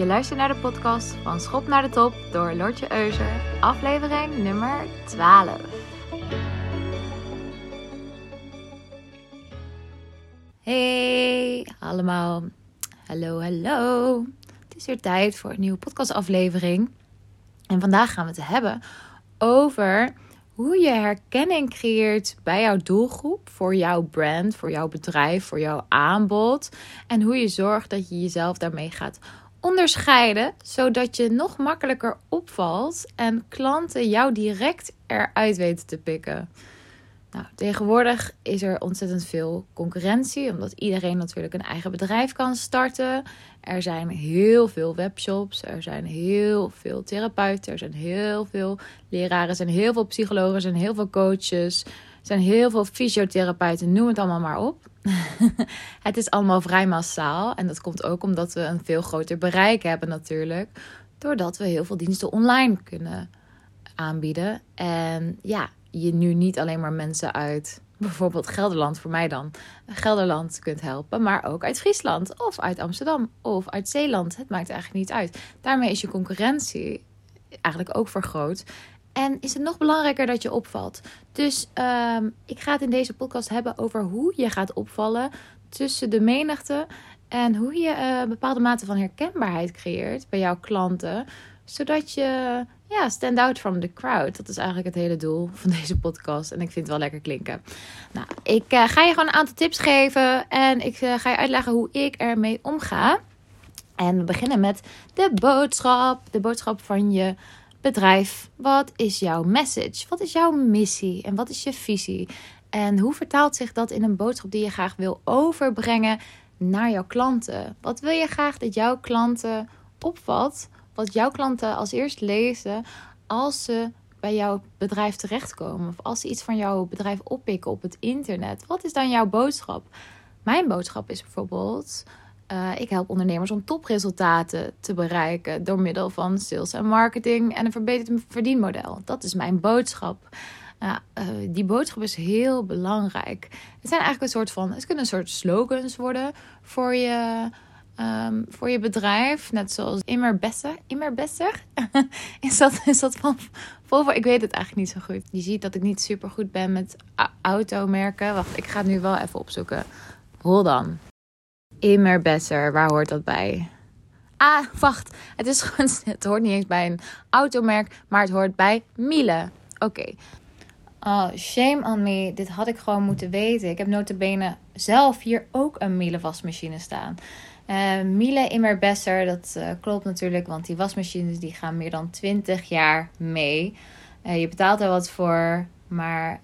Je luistert naar de podcast van Schop naar de Top door Lortje Euser, aflevering nummer 12. Hey allemaal, hallo hallo. Het is weer tijd voor een nieuwe podcastaflevering. En vandaag gaan we het hebben over hoe je herkenning creëert bij jouw doelgroep, voor jouw brand, voor jouw bedrijf, voor jouw aanbod. En hoe je zorgt dat je jezelf daarmee gaat onderscheiden, zodat je nog makkelijker opvalt en klanten jou direct eruit weten te pikken. Nou, tegenwoordig is er ontzettend veel concurrentie, omdat iedereen natuurlijk een eigen bedrijf kan starten. Er zijn heel veel webshops, er zijn heel veel therapeuten, er zijn heel veel leraren, er zijn heel veel psychologen, er zijn heel veel coaches, zijn heel veel fysiotherapeuten, noem het allemaal maar op. het is allemaal vrij massaal en dat komt ook omdat we een veel groter bereik hebben natuurlijk, doordat we heel veel diensten online kunnen aanbieden. En ja, je nu niet alleen maar mensen uit bijvoorbeeld Gelderland, voor mij dan, Gelderland kunt helpen, maar ook uit Friesland of uit Amsterdam of uit Zeeland. Het maakt eigenlijk niet uit. Daarmee is je concurrentie eigenlijk ook vergroot. En is het nog belangrijker dat je opvalt. Dus ehm, ik ga het in deze podcast hebben over hoe je gaat opvallen tussen de menigte en hoe je uh, bepaalde mate van herkenbaarheid creëert bij jouw klanten, zodat je ja, stand out from the crowd. Dat is eigenlijk het hele doel van deze podcast. En ik vind het wel lekker klinken. Nou, ik uh, ga je gewoon een aantal tips geven. En ik uh, ga je uitleggen hoe ik ermee omga. En we beginnen met de boodschap. De boodschap van je bedrijf. Wat is jouw message? Wat is jouw missie? En wat is je visie? En hoe vertaalt zich dat in een boodschap die je graag wil overbrengen naar jouw klanten? Wat wil je graag dat jouw klanten opvat? wat jouw klanten als eerst lezen als ze bij jouw bedrijf terechtkomen. Of als ze iets van jouw bedrijf oppikken op het internet. Wat is dan jouw boodschap? Mijn boodschap is bijvoorbeeld. Uh, ik help ondernemers om topresultaten te bereiken door middel van sales en marketing en een verbeterd verdienmodel. Dat is mijn boodschap. Uh, uh, die boodschap is heel belangrijk. Het zijn eigenlijk een soort van, het kunnen een soort slogans worden voor je um, voor je bedrijf. Net zoals immer besser. Immer besser? is, dat, is dat van Volvo? Ik weet het eigenlijk niet zo goed. Je ziet dat ik niet super goed ben met automerken. Wacht, ik ga het nu wel even opzoeken. Hol dan. Immer besser. Waar hoort dat bij? Ah, wacht. Het, is gewoon, het hoort niet eens bij een automerk, maar het hoort bij Miele. Oké. Oh, shame on me. Dit had ik gewoon moeten weten. Ik heb notabene zelf hier ook een Miele wasmachine staan. Uh, Miele Immerbesser, dat uh, klopt natuurlijk, want die wasmachines die gaan meer dan 20 jaar mee. Uh, je betaalt er wat voor, maar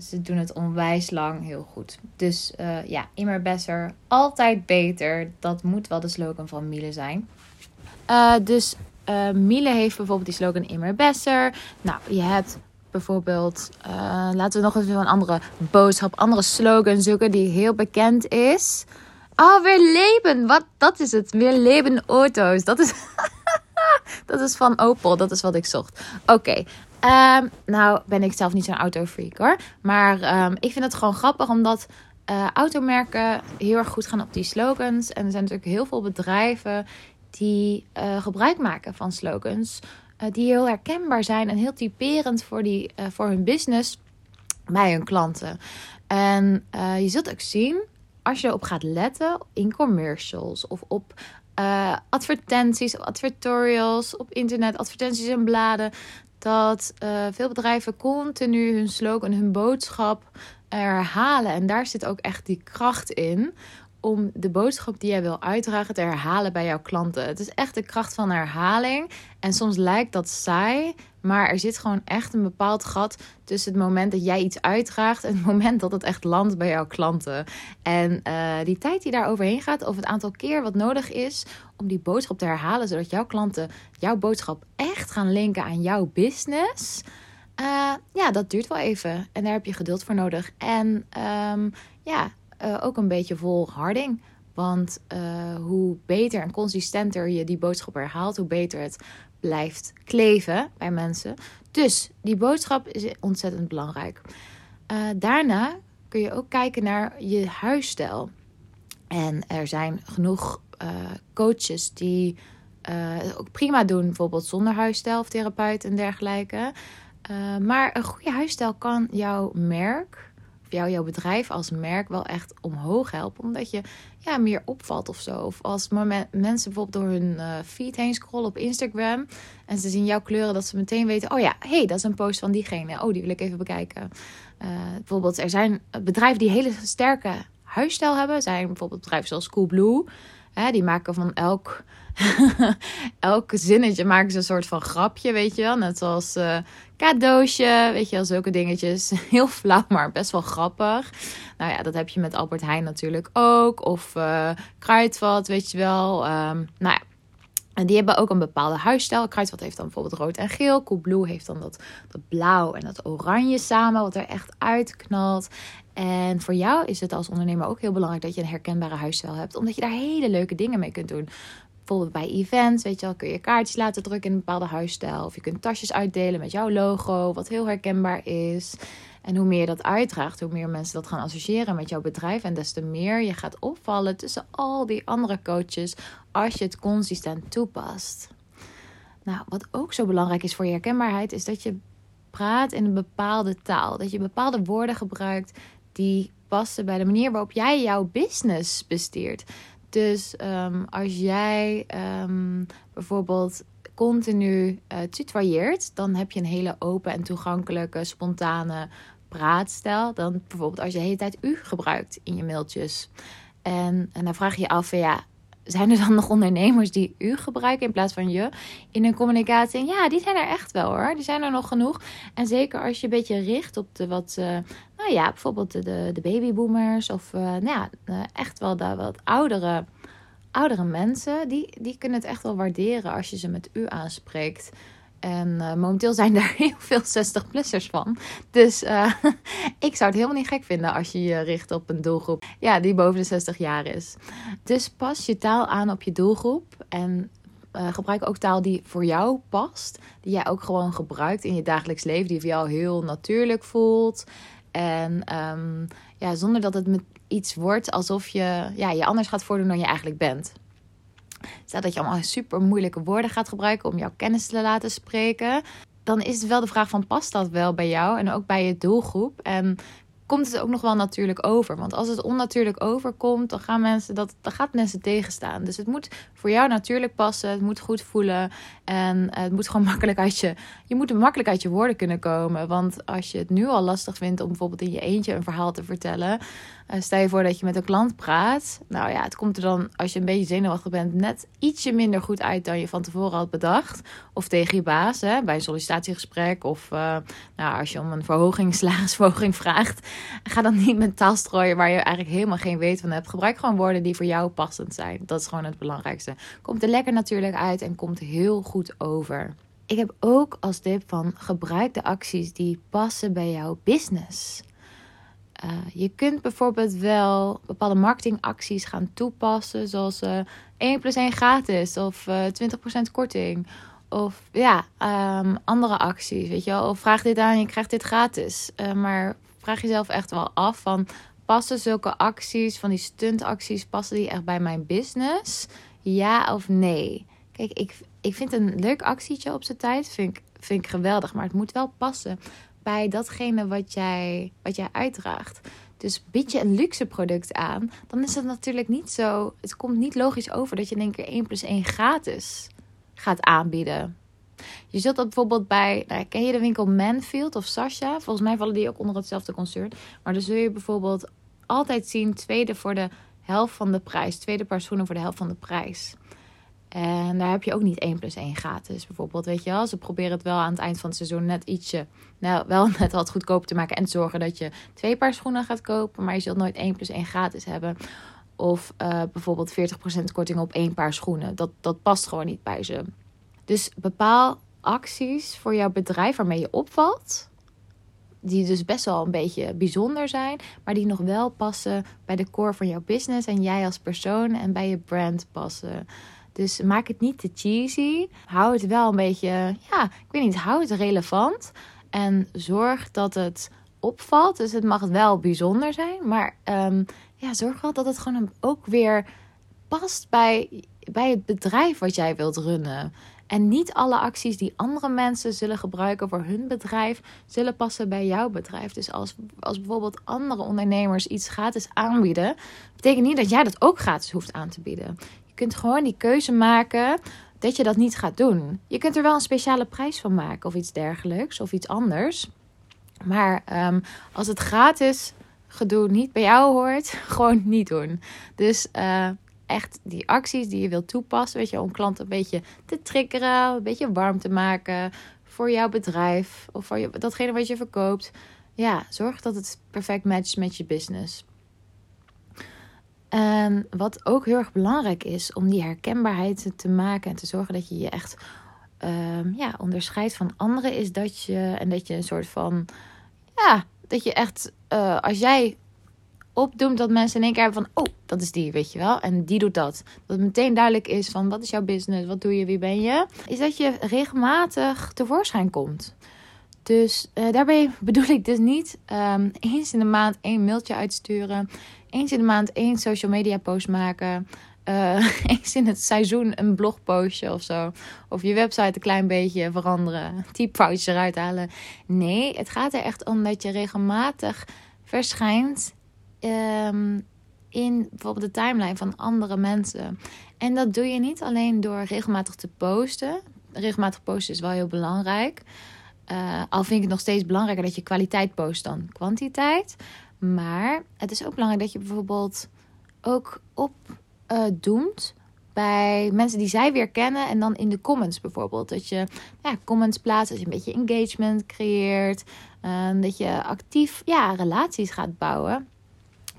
ze doen het onwijs lang heel goed. Dus ja, Immerbesser, altijd beter. Dat moet wel de slogan van Miele zijn. dus Miele heeft bijvoorbeeld die slogan Immerbesser. Nou, je hebt bijvoorbeeld, laten we nog even een andere boodschap, andere slogan zoeken die heel bekend is. Oh, weer leven. Wat? Dat is het. Weer leven auto's. Dat is, dat is van Opel. Dat is wat ik zocht. Oké. Ehm, nou ben ik zelf niet zo'n autofreak hoor. Maar um, ik vind het gewoon grappig omdat uh, automerken heel erg goed gaan op die slogans. En er zijn natuurlijk heel veel bedrijven die uh, gebruik maken van slogans. Uh, die heel herkenbaar zijn en heel typerend voor, die, voor hun business bij hun klanten. En je zult ook zien als je erop gaat letten in commercials of op uh, advertenties, advertorials, op internet, advertenties en bladen, dat uh, veel bedrijven continu hun slogan, hun boodschap herhalen. En daar zit ook echt die kracht in om de boodschap die jij wil uitdragen te herhalen bij jouw klanten. Het is echt de kracht van herhaling. En soms lijkt dat saai, maar er zit gewoon echt een bepaald gat tussen het moment dat jij iets uitdraagt en het moment dat het echt landt bij jouw klanten. En uh, die tijd die daar overheen gaat, of het aantal keer wat nodig is om die boodschap te herhalen, zodat jouw klanten jouw boodschap echt gaan linken aan jouw business. Uh, ja, dat duurt wel even. En daar heb je geduld voor nodig. En um, ja, uh, ook een beetje volharding. Want uh, hoe beter en consistenter je die boodschap herhaalt, hoe beter het blijft kleven bij mensen. Dus die boodschap is ontzettend belangrijk. Uh, daarna kun je ook kijken naar je huisstijl. En er zijn genoeg coaches die uh, ook prima doen, bijvoorbeeld zonder huisstijl of therapeut en dergelijke. Maar een goede huisstijl kan jouw merk, jou, jouw bedrijf als merk wel echt omhoog helpen. Omdat je ja, meer opvalt of zo. Of als mensen bijvoorbeeld door hun uh, feed heen scrollen op Instagram. En ze zien jouw kleuren, dat ze meteen weten: oh ja, hey, dat is een post van diegene. Oh, die wil ik even bekijken. bijvoorbeeld, er zijn bedrijven die hele sterke huisstijl hebben. Zijn bijvoorbeeld bedrijven zoals Coolblue. Die maken van elk, elk zinnetje maken ze een soort van grapje, weet je wel. Net zoals uh, cadeautje, weet je wel, zulke dingetjes. Heel flauw, maar best wel grappig. Nou ja, dat heb je met Albert Heijn natuurlijk ook. Of uh, Kruidvat, weet je wel. Um, nou ja, en die hebben ook een bepaalde huisstijl. Kruidvat heeft dan bijvoorbeeld rood en geel. Coolblue heeft dan dat, dat blauw en dat oranje samen, wat er echt uitknalt. En voor jou is het als ondernemer ook heel belangrijk dat je een herkenbare huisstijl hebt. Omdat je daar hele leuke dingen mee kunt doen. Bijvoorbeeld bij events, weet je wel, kun je kaartjes laten drukken in een bepaalde huisstijl. Of je kunt tasjes uitdelen met jouw logo, wat heel herkenbaar is. En hoe meer je dat uitdraagt, hoe meer mensen dat gaan associëren met jouw bedrijf. En des te meer je gaat opvallen tussen al die andere coaches als je het consistent toepast. Nou, wat ook zo belangrijk is voor je herkenbaarheid, is dat je praat in een bepaalde taal. Dat je bepaalde woorden gebruikt die passen bij de manier waarop jij jouw business besteert. Dus um, als jij um, bijvoorbeeld continu uh, dan heb je een hele open en toegankelijke, spontane praatstijl. Dan bijvoorbeeld als je de hele tijd u gebruikt in je mailtjes. En, en dan vraag je je af, ja, zijn er dan nog ondernemers die u gebruiken in plaats van je in een communicatie? Ja, die zijn er echt wel hoor. Die zijn er nog genoeg. En zeker als je een beetje richt op de wat, uh, nou ja, bijvoorbeeld de, de babyboomers of uh, nou ja, uh, echt wel de wat oudere, oudere mensen, die, die kunnen het echt wel waarderen als je ze met u aanspreekt. En uh, momenteel zijn daar heel veel 60-plussers van. Dus uh, ik zou het helemaal niet gek vinden als je je richt op een doelgroep ja, die boven de 60 jaar is. Dus pas je taal aan op je doelgroep. En uh, gebruik ook taal die voor jou past. Die jij ook gewoon gebruikt in je dagelijks leven. Die voor jou heel natuurlijk voelt. En um, ja, zonder dat het met iets wordt alsof je ja, je anders gaat voordoen dan je eigenlijk bent. Stel dat je allemaal super moeilijke woorden gaat gebruiken om jouw kennis te laten spreken. Dan is het wel de vraag van past dat wel bij jou en ook bij je doelgroep? En komt het ook nog wel natuurlijk over. Want als het onnatuurlijk overkomt, dan gaan mensen dat, dan gaat mensen tegenstaan. Dus het moet voor jou natuurlijk passen. Het moet goed voelen. En het moet gewoon makkelijk uit je. Je moet makkelijk uit je woorden kunnen komen. Want als je het nu al lastig vindt om bijvoorbeeld in je eentje een verhaal te vertellen. Uh, stel je voor dat je met een klant praat. Nou ja, het komt er dan, als je een beetje zenuwachtig bent, net ietsje minder goed uit dan je van tevoren had bedacht. Of tegen je baas, hè, bij een sollicitatiegesprek. Of uh, nou, als je om een verhoging, salarisverhoging vraagt. Ga dan niet met taal strooien waar je eigenlijk helemaal geen weet van hebt. Gebruik gewoon woorden die voor jou passend zijn. Dat is gewoon het belangrijkste. Komt er lekker natuurlijk uit en komt heel goed over. Ik heb ook als tip van gebruik de acties die passen bij jouw business. Uh, je kunt bijvoorbeeld wel bepaalde marketingacties gaan toepassen, zoals uh, 1 plus 1 gratis of uh, 20% korting. Of ja, um, andere acties, weet je wel. Of vraag dit aan, je krijgt dit gratis. Maar vraag jezelf echt wel af van, passen zulke acties, van die stuntacties, passen die echt bij mijn business? Ja of nee? Kijk, ik, ik vind een leuk actietje op zijn tijd, vind ik, vind ik geweldig. Maar het moet wel passen bij datgene wat jij, wat jij uitdraagt. Dus bied je een luxe product aan, dan is het natuurlijk niet zo. Het komt niet logisch over dat je in één keer 1 plus 1 gratis gaat aanbieden. Je zult dat bijvoorbeeld bij, nou, ken je de winkel Manfield of Sasha? Volgens mij vallen die ook onder hetzelfde concern. Maar dan zul je bijvoorbeeld altijd zien tweede voor de helft van de prijs. Tweede paar schoenen voor de helft van de prijs. En daar heb je ook niet 1 plus 1 gratis bijvoorbeeld, weet je wel. Ze proberen het wel aan het eind van het seizoen net ietsje, nou wel net wat goedkoper te maken. En te zorgen dat je twee paar schoenen gaat kopen, maar je zult nooit 1 plus 1 gratis hebben. Of uh, bijvoorbeeld 40% korting op één paar schoenen. Dat, dat past gewoon niet bij ze. Dus bepaal acties voor jouw bedrijf waarmee je opvalt. Die dus best wel een beetje bijzonder zijn, maar die nog wel passen bij de core van jouw business en jij als persoon en bij je brand passen. Dus maak het niet te cheesy. Hou het wel een beetje, ja, ik weet niet, hou het relevant. En zorg dat het opvalt. Dus het mag wel bijzonder zijn, maar um, ja, zorg wel dat het gewoon ook weer past bij bij het bedrijf wat jij wilt runnen. En niet alle acties die andere mensen zullen gebruiken voor hun bedrijf, zullen passen bij jouw bedrijf. Dus als, als bijvoorbeeld andere ondernemers iets gratis aanbieden, betekent niet dat jij dat ook gratis hoeft aan te bieden. Kunt gewoon die keuze maken dat je dat niet gaat doen. Je kunt er wel een speciale prijs van maken of iets dergelijks of iets anders. Maar ehm, als het gratis gedoe niet bij jou hoort, gewoon niet doen. Dus uh, echt die acties die je wilt toepassen, weet je, om klanten een beetje te triggeren, een beetje warm te maken voor jouw bedrijf of voor je, datgene wat je verkoopt. Ja, zorg dat het perfect matcht met je business. En wat ook heel erg belangrijk is om die herkenbaarheid te maken en te zorgen dat je je echt um, ja, onderscheidt van anderen, is dat je en dat je een soort van ja, dat je echt uh, als jij opdoemt dat mensen in één keer hebben van oh, dat is die, weet je wel, en die doet dat. Dat het meteen duidelijk is van wat is jouw business, wat doe je, wie ben je, is dat je regelmatig tevoorschijn komt. Dus uh, daarbij bedoel ik dus niet um, eens in de maand één mailtje uitsturen eens in de maand één social media post maken. Uh, eens in het seizoen een blogpostje of zo. Of je website een klein beetje veranderen. Typfoutjes eruit halen. Nee, het gaat er echt om dat je regelmatig verschijnt um, in bijvoorbeeld de timeline van andere mensen. En dat doe je niet alleen door regelmatig te posten. Regelmatig posten is wel heel belangrijk. Uh, al vind ik het nog steeds belangrijker dat je kwaliteit post dan kwantiteit. Maar het is ook belangrijk dat je bijvoorbeeld ook opdoemt uh, bij mensen die zij weer kennen. En dan in de comments bijvoorbeeld. Dat je ja, comments plaatst, dat je een beetje engagement creëert. Uh, dat je actief ja, relaties gaat bouwen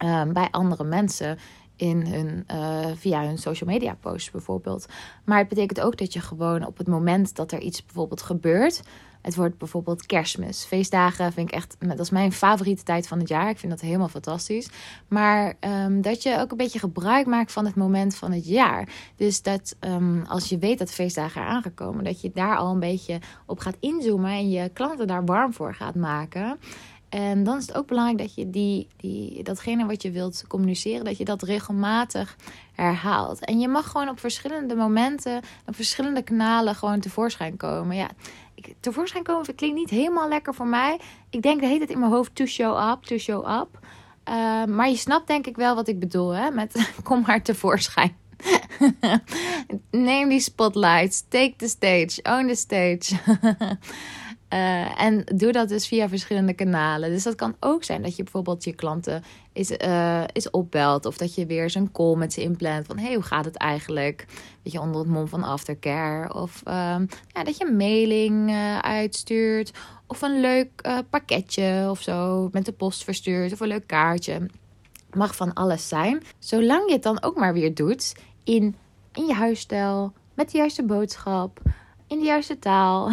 uh, bij andere mensen. In hun, uh, via hun social media posts bijvoorbeeld. Maar het betekent ook dat je gewoon op het moment dat er iets bijvoorbeeld gebeurt het wordt bijvoorbeeld kerstmis. Feestdagen vind ik echt, dat is mijn favoriete tijd van het jaar. Ik vind dat helemaal fantastisch. Maar um, dat je ook een beetje gebruik maakt van het moment van het jaar. Dus dat um, als je weet dat feestdagen er aangekomen, dat je daar al een beetje op gaat inzoomen en je klanten daar warm voor gaat maken. En dan is het ook belangrijk dat je die, die, datgene wat je wilt communiceren, dat je dat regelmatig herhaalt. En je mag gewoon op verschillende momenten, op verschillende kanalen gewoon tevoorschijn komen. Ja, tevoorschijn komen klinkt niet helemaal lekker voor mij. Ik denk de hele tijd in mijn hoofd to show up, to show up. Uh, maar je snapt denk ik wel wat ik bedoel, hè? Met kom maar tevoorschijn. Neem die spotlights, take the stage, own the stage. Uh, en doe dat dus via verschillende kanalen. Dus dat kan ook zijn dat je bijvoorbeeld je klanten is, uh, is opbelt. Of dat je weer zo'n call met ze inplant. Van hey, hoe gaat het eigenlijk? Weet je, onder het mom van aftercare. Of uh, ja, dat je een mailing uh, uitstuurt. Of een leuk pakketje of zo met de post verstuurt. Of een leuk kaartje. Mag van alles zijn. Zolang je het dan ook maar weer doet in, in je huisstijl. Met de juiste boodschap in de juiste taal.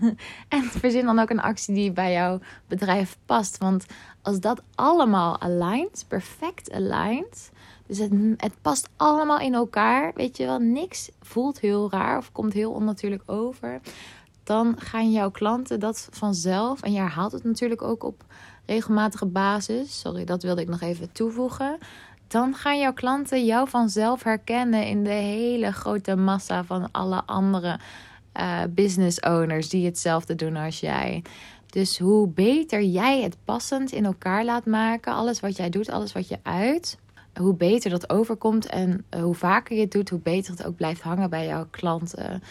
en verzin dan ook een actie die bij jouw bedrijf past. Want als dat allemaal aligned, perfect aligned. Dus het, het past allemaal in elkaar. Weet je wel, niks voelt heel raar of komt heel onnatuurlijk over. Dan gaan jouw klanten dat vanzelf. En je herhaalt het natuurlijk ook op regelmatige basis. Sorry, dat wilde ik nog even toevoegen dan gaan jouw klanten jou vanzelf herkennen in de hele grote massa van alle andere uh, business owners die hetzelfde doen als jij. Dus hoe beter jij het passend in elkaar laat maken, alles wat jij doet, alles wat je uit, hoe beter dat overkomt en eh, hoe vaker je het doet, hoe beter het ook blijft hangen bij jouw klanten.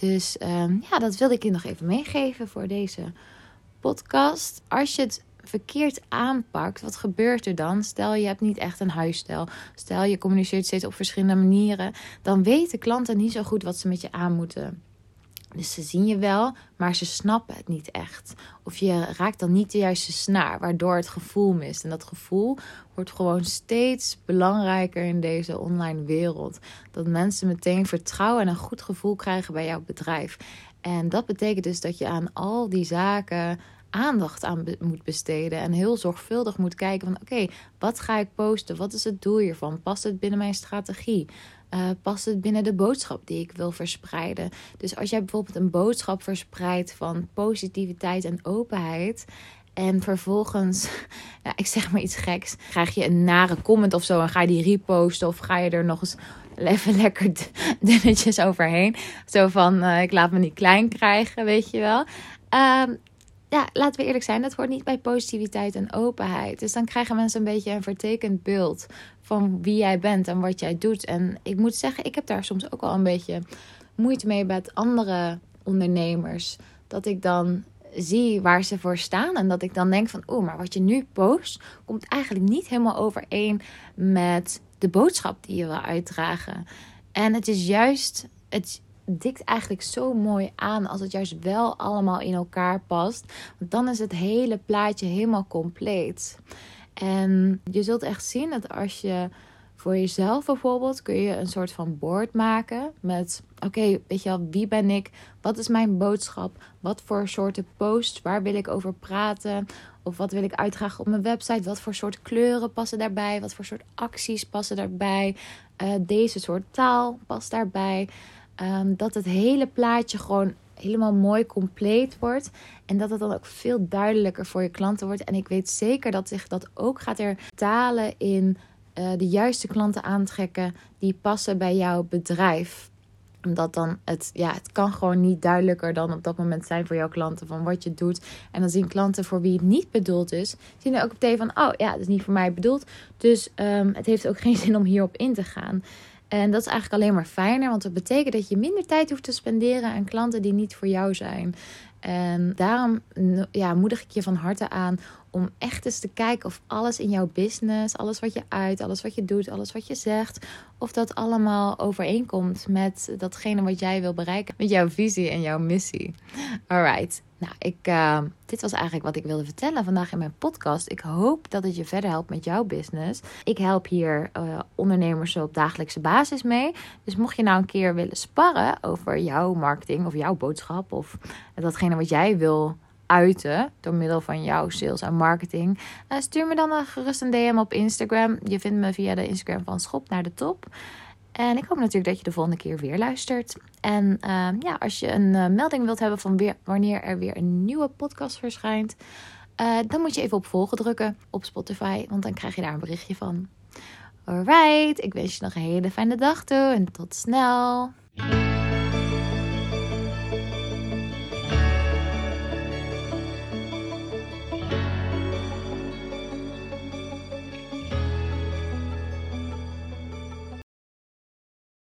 Dus um, ja, dat wilde ik je nog even meegeven voor deze podcast. Als je het verkeerd aanpakt, wat gebeurt er dan? Stel je hebt niet echt een huisstijl. Stel je communiceert steeds op verschillende manieren. Dan weten klanten niet zo goed wat ze met je aan moeten. Dus ze zien je wel, maar ze snappen het niet echt. Of je raakt dan niet de juiste snaar, waardoor het gevoel mist. En dat gevoel wordt gewoon steeds belangrijker in deze online wereld. Dat mensen meteen vertrouwen en een goed gevoel krijgen bij jouw bedrijf. En dat betekent dus dat je aan al die zaken aandacht aan moet besteden. En heel zorgvuldig moet kijken van oké, wat ga ik posten? Wat is het doel hiervan? Past het binnen mijn strategie? Uh, past het binnen de boodschap die ik wil verspreiden? Dus als jij bijvoorbeeld een boodschap verspreidt van positiviteit en openheid. En vervolgens, ik zeg maar iets geks, krijg je een nare comment of zo en ga je die reposten of ga je er nog eens even lekker dunnetjes overheen. Zo van, uh, ik laat me niet klein krijgen, weet je wel. Um, ja, laten we eerlijk zijn, dat hoort niet bij positiviteit en openheid. Dus dan krijgen mensen een beetje een vertekend beeld van wie jij bent en wat jij doet. En ik moet zeggen, ik heb daar soms ook wel een beetje moeite mee met andere ondernemers. Dat ik dan zie waar ze voor staan. En dat ik dan denk van, oeh, maar wat je nu post, komt eigenlijk niet helemaal overeen met de boodschap die je wil uitdragen. En het is juist, het, dikt eigenlijk zo mooi aan als het juist wel allemaal in elkaar past. Want dan is het hele plaatje helemaal compleet. En je zult echt zien dat als je voor jezelf bijvoorbeeld kun je een soort van board maken met oké, weet je wel, wie ben ik? Wat is mijn boodschap? Wat voor soorten posts? Waar wil ik over praten? Of wat wil ik uitdragen op mijn website? Wat voor soort kleuren passen daarbij? Wat voor soort acties passen daarbij? Uh, deze soort taal past daarbij. Ehm, dat het hele plaatje gewoon helemaal mooi compleet wordt. En dat het dan ook veel duidelijker voor je klanten wordt. En ik weet zeker dat zich dat ook gaat vertalen in uh, de juiste klanten aantrekken die passen bij jouw bedrijf omdat dan het, ja, het kan gewoon niet duidelijker dan op dat moment zijn voor jouw klanten van wat je doet. En dan zien klanten voor wie het niet bedoeld is, zien er ook meteen van, oh ja, het is niet voor mij bedoeld. Dus um, het heeft ook geen zin om hierop in te gaan. En dat is eigenlijk alleen maar fijner, want dat betekent dat je minder tijd hoeft te spenderen aan klanten die niet voor jou zijn. En daarom ja, moedig ik je van harte aan om echt eens te kijken of alles in jouw business, alles wat je uit, alles wat je doet, alles wat je zegt, of dat allemaal overeenkomt met datgene wat jij wil bereiken, met jouw visie en jouw missie. Alright. Nou, ik, uh, dit was eigenlijk wat ik wilde vertellen vandaag in mijn podcast. Ik hoop dat het je verder helpt met jouw business. Ik help hier uh, ondernemers op dagelijkse basis mee. Dus mocht je nou een keer willen sparren over jouw marketing of jouw boodschap of datgene wat jij wil uiten door middel van jouw sales en marketing, uh, stuur me dan gerust een DM op Instagram. Je vindt me via de Instagram van Schop naar de Top. En ik hoop natuurlijk dat je de volgende keer weer luistert. En ehm, ja, als je een uh, melding wilt hebben van weer, wanneer er weer een nieuwe podcast verschijnt, dan moet je even op volgen drukken op Spotify, want dan krijg je daar een berichtje van. Alright, ik wens je nog een hele fijne dag toe en tot snel.